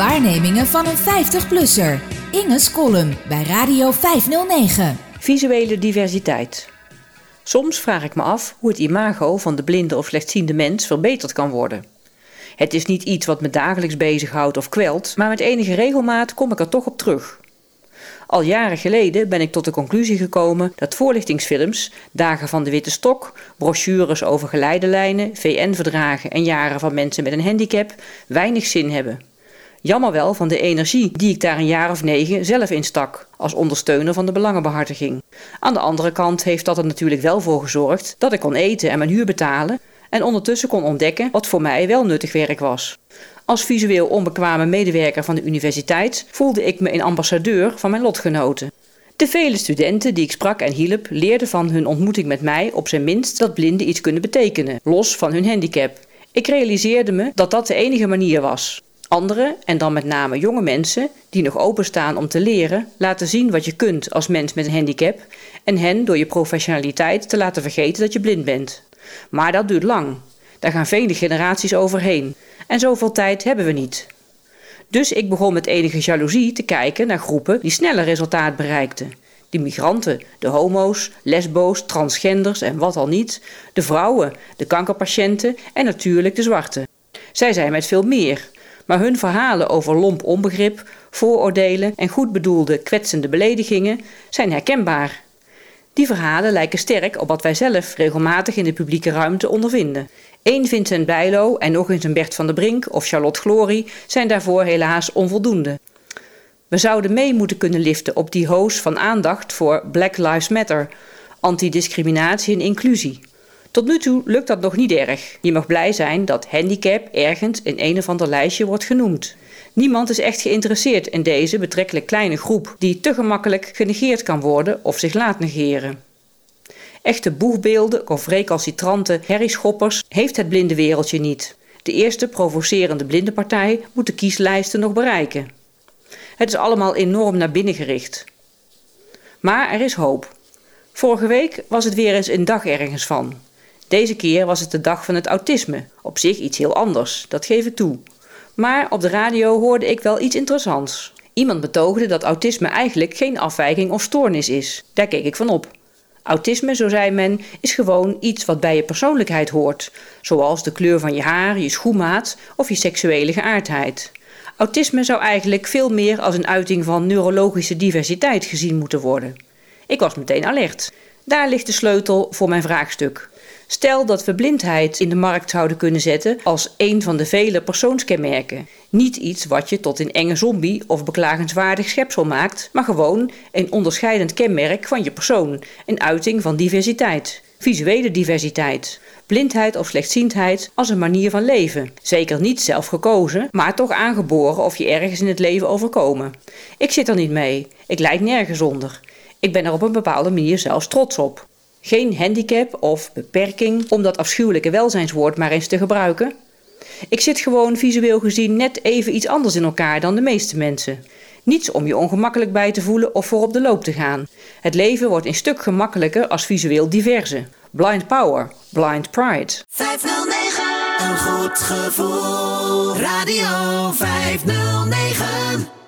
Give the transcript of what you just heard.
Waarnemingen van een 50-plusser. Inge's column bij Radio 509. Visuele diversiteit. Soms vraag ik me af hoe het imago van de blinde of slechtziende mens verbeterd kan worden. Het is niet iets wat me dagelijks bezighoudt of kwelt, maar met enige regelmaat kom ik er toch op terug. Al jaren geleden ben ik tot de conclusie gekomen dat voorlichtingsfilms, Dagen van de Witte Stok, brochures over geleidelijnen, VN-verdragen en jaren van mensen met een handicap weinig zin hebben. Jammer wel van de energie die ik daar een jaar of negen zelf instak, als ondersteuner van de belangenbehartiging. Aan de andere kant heeft dat er natuurlijk wel voor gezorgd dat ik kon eten en mijn huur betalen en ondertussen kon ontdekken wat voor mij wel nuttig werk was. Als visueel onbekwame medewerker van de universiteit voelde ik me een ambassadeur van mijn lotgenoten. De vele studenten die ik sprak en hielp leerden van hun ontmoeting met mij op zijn minst dat blinden iets kunnen betekenen, los van hun handicap. Ik realiseerde me dat dat de enige manier was. Anderen, en dan met name jonge mensen, die nog openstaan om te leren, laten zien wat je kunt als mens met een handicap en hen door je professionaliteit te laten vergeten dat je blind bent. Maar dat duurt lang. Daar gaan vele generaties overheen. En zoveel tijd hebben we niet. Dus ik begon met enige jaloezie te kijken naar groepen die sneller resultaat bereikten. De migranten, de homo's, lesbo's, transgenders en wat al niet, de vrouwen, de kankerpatiënten en natuurlijk de zwarten. Zij zijn met veel meer, maar hun verhalen over lomp onbegrip, vooroordelen en goed bedoelde kwetsende beledigingen zijn herkenbaar. Die verhalen lijken sterk op wat wij zelf regelmatig in de publieke ruimte ondervinden. Eén Vincent Bijlo en nog eens een Bert van der Brink of Charlotte Glory zijn daarvoor helaas onvoldoende. We zouden mee moeten kunnen liften op die hoos van aandacht voor Black Lives Matter, antidiscriminatie en inclusie. Tot nu toe lukt dat nog niet erg. Je mag blij zijn dat handicap ergens in een of ander lijstje wordt genoemd. Niemand is echt geïnteresseerd in deze betrekkelijk kleine groep, die te gemakkelijk genegeerd kan worden of zich laat negeren. Echte boegbeelden of recalcitrante herrieschoppers heeft het blinde wereldje niet. De eerste provocerende blindenpartij moet de kieslijsten nog bereiken. Het is allemaal enorm naar binnen gericht. Maar er is hoop. Vorige week was het weer eens een dag ergens van. Deze keer was het de dag van het autisme. Op zich iets heel anders, dat geef ik toe. Maar op de radio hoorde ik wel iets interessants. Iemand betoogde dat autisme eigenlijk geen afwijking of stoornis is. Daar keek ik van op. Autisme, zo zei men, is gewoon iets wat bij je persoonlijkheid hoort, zoals de kleur van je haar, je schoenmaat of je seksuele geaardheid. Autisme zou eigenlijk veel meer als een uiting van neurologische diversiteit gezien moeten worden. Ik was meteen alert. Daar ligt de sleutel voor mijn vraagstuk. Stel dat we blindheid in de markt zouden kunnen zetten als een van de vele persoonskenmerken. Niet iets wat je tot een enge zombie of beklagenswaardig schepsel maakt, maar gewoon een onderscheidend kenmerk van je persoon, een uiting van diversiteit. Visuele diversiteit. Blindheid of slechtziendheid als een manier van leven. Zeker niet zelf gekozen, maar toch aangeboren of je ergens in het leven overkomen. Ik zit er niet mee. Ik lijd nergens onder. Ik ben er op een bepaalde manier zelfs trots op. Geen handicap of beperking om dat afschuwelijke welzijnswoord maar eens te gebruiken. Ik zit gewoon visueel gezien net even iets anders in elkaar dan de meeste mensen. Niets om je ongemakkelijk bij te voelen of voor op de loop te gaan. Het leven wordt een stuk gemakkelijker als visueel diverse. Blind power, blind pride. 509, een goed gevoel. Radio 509.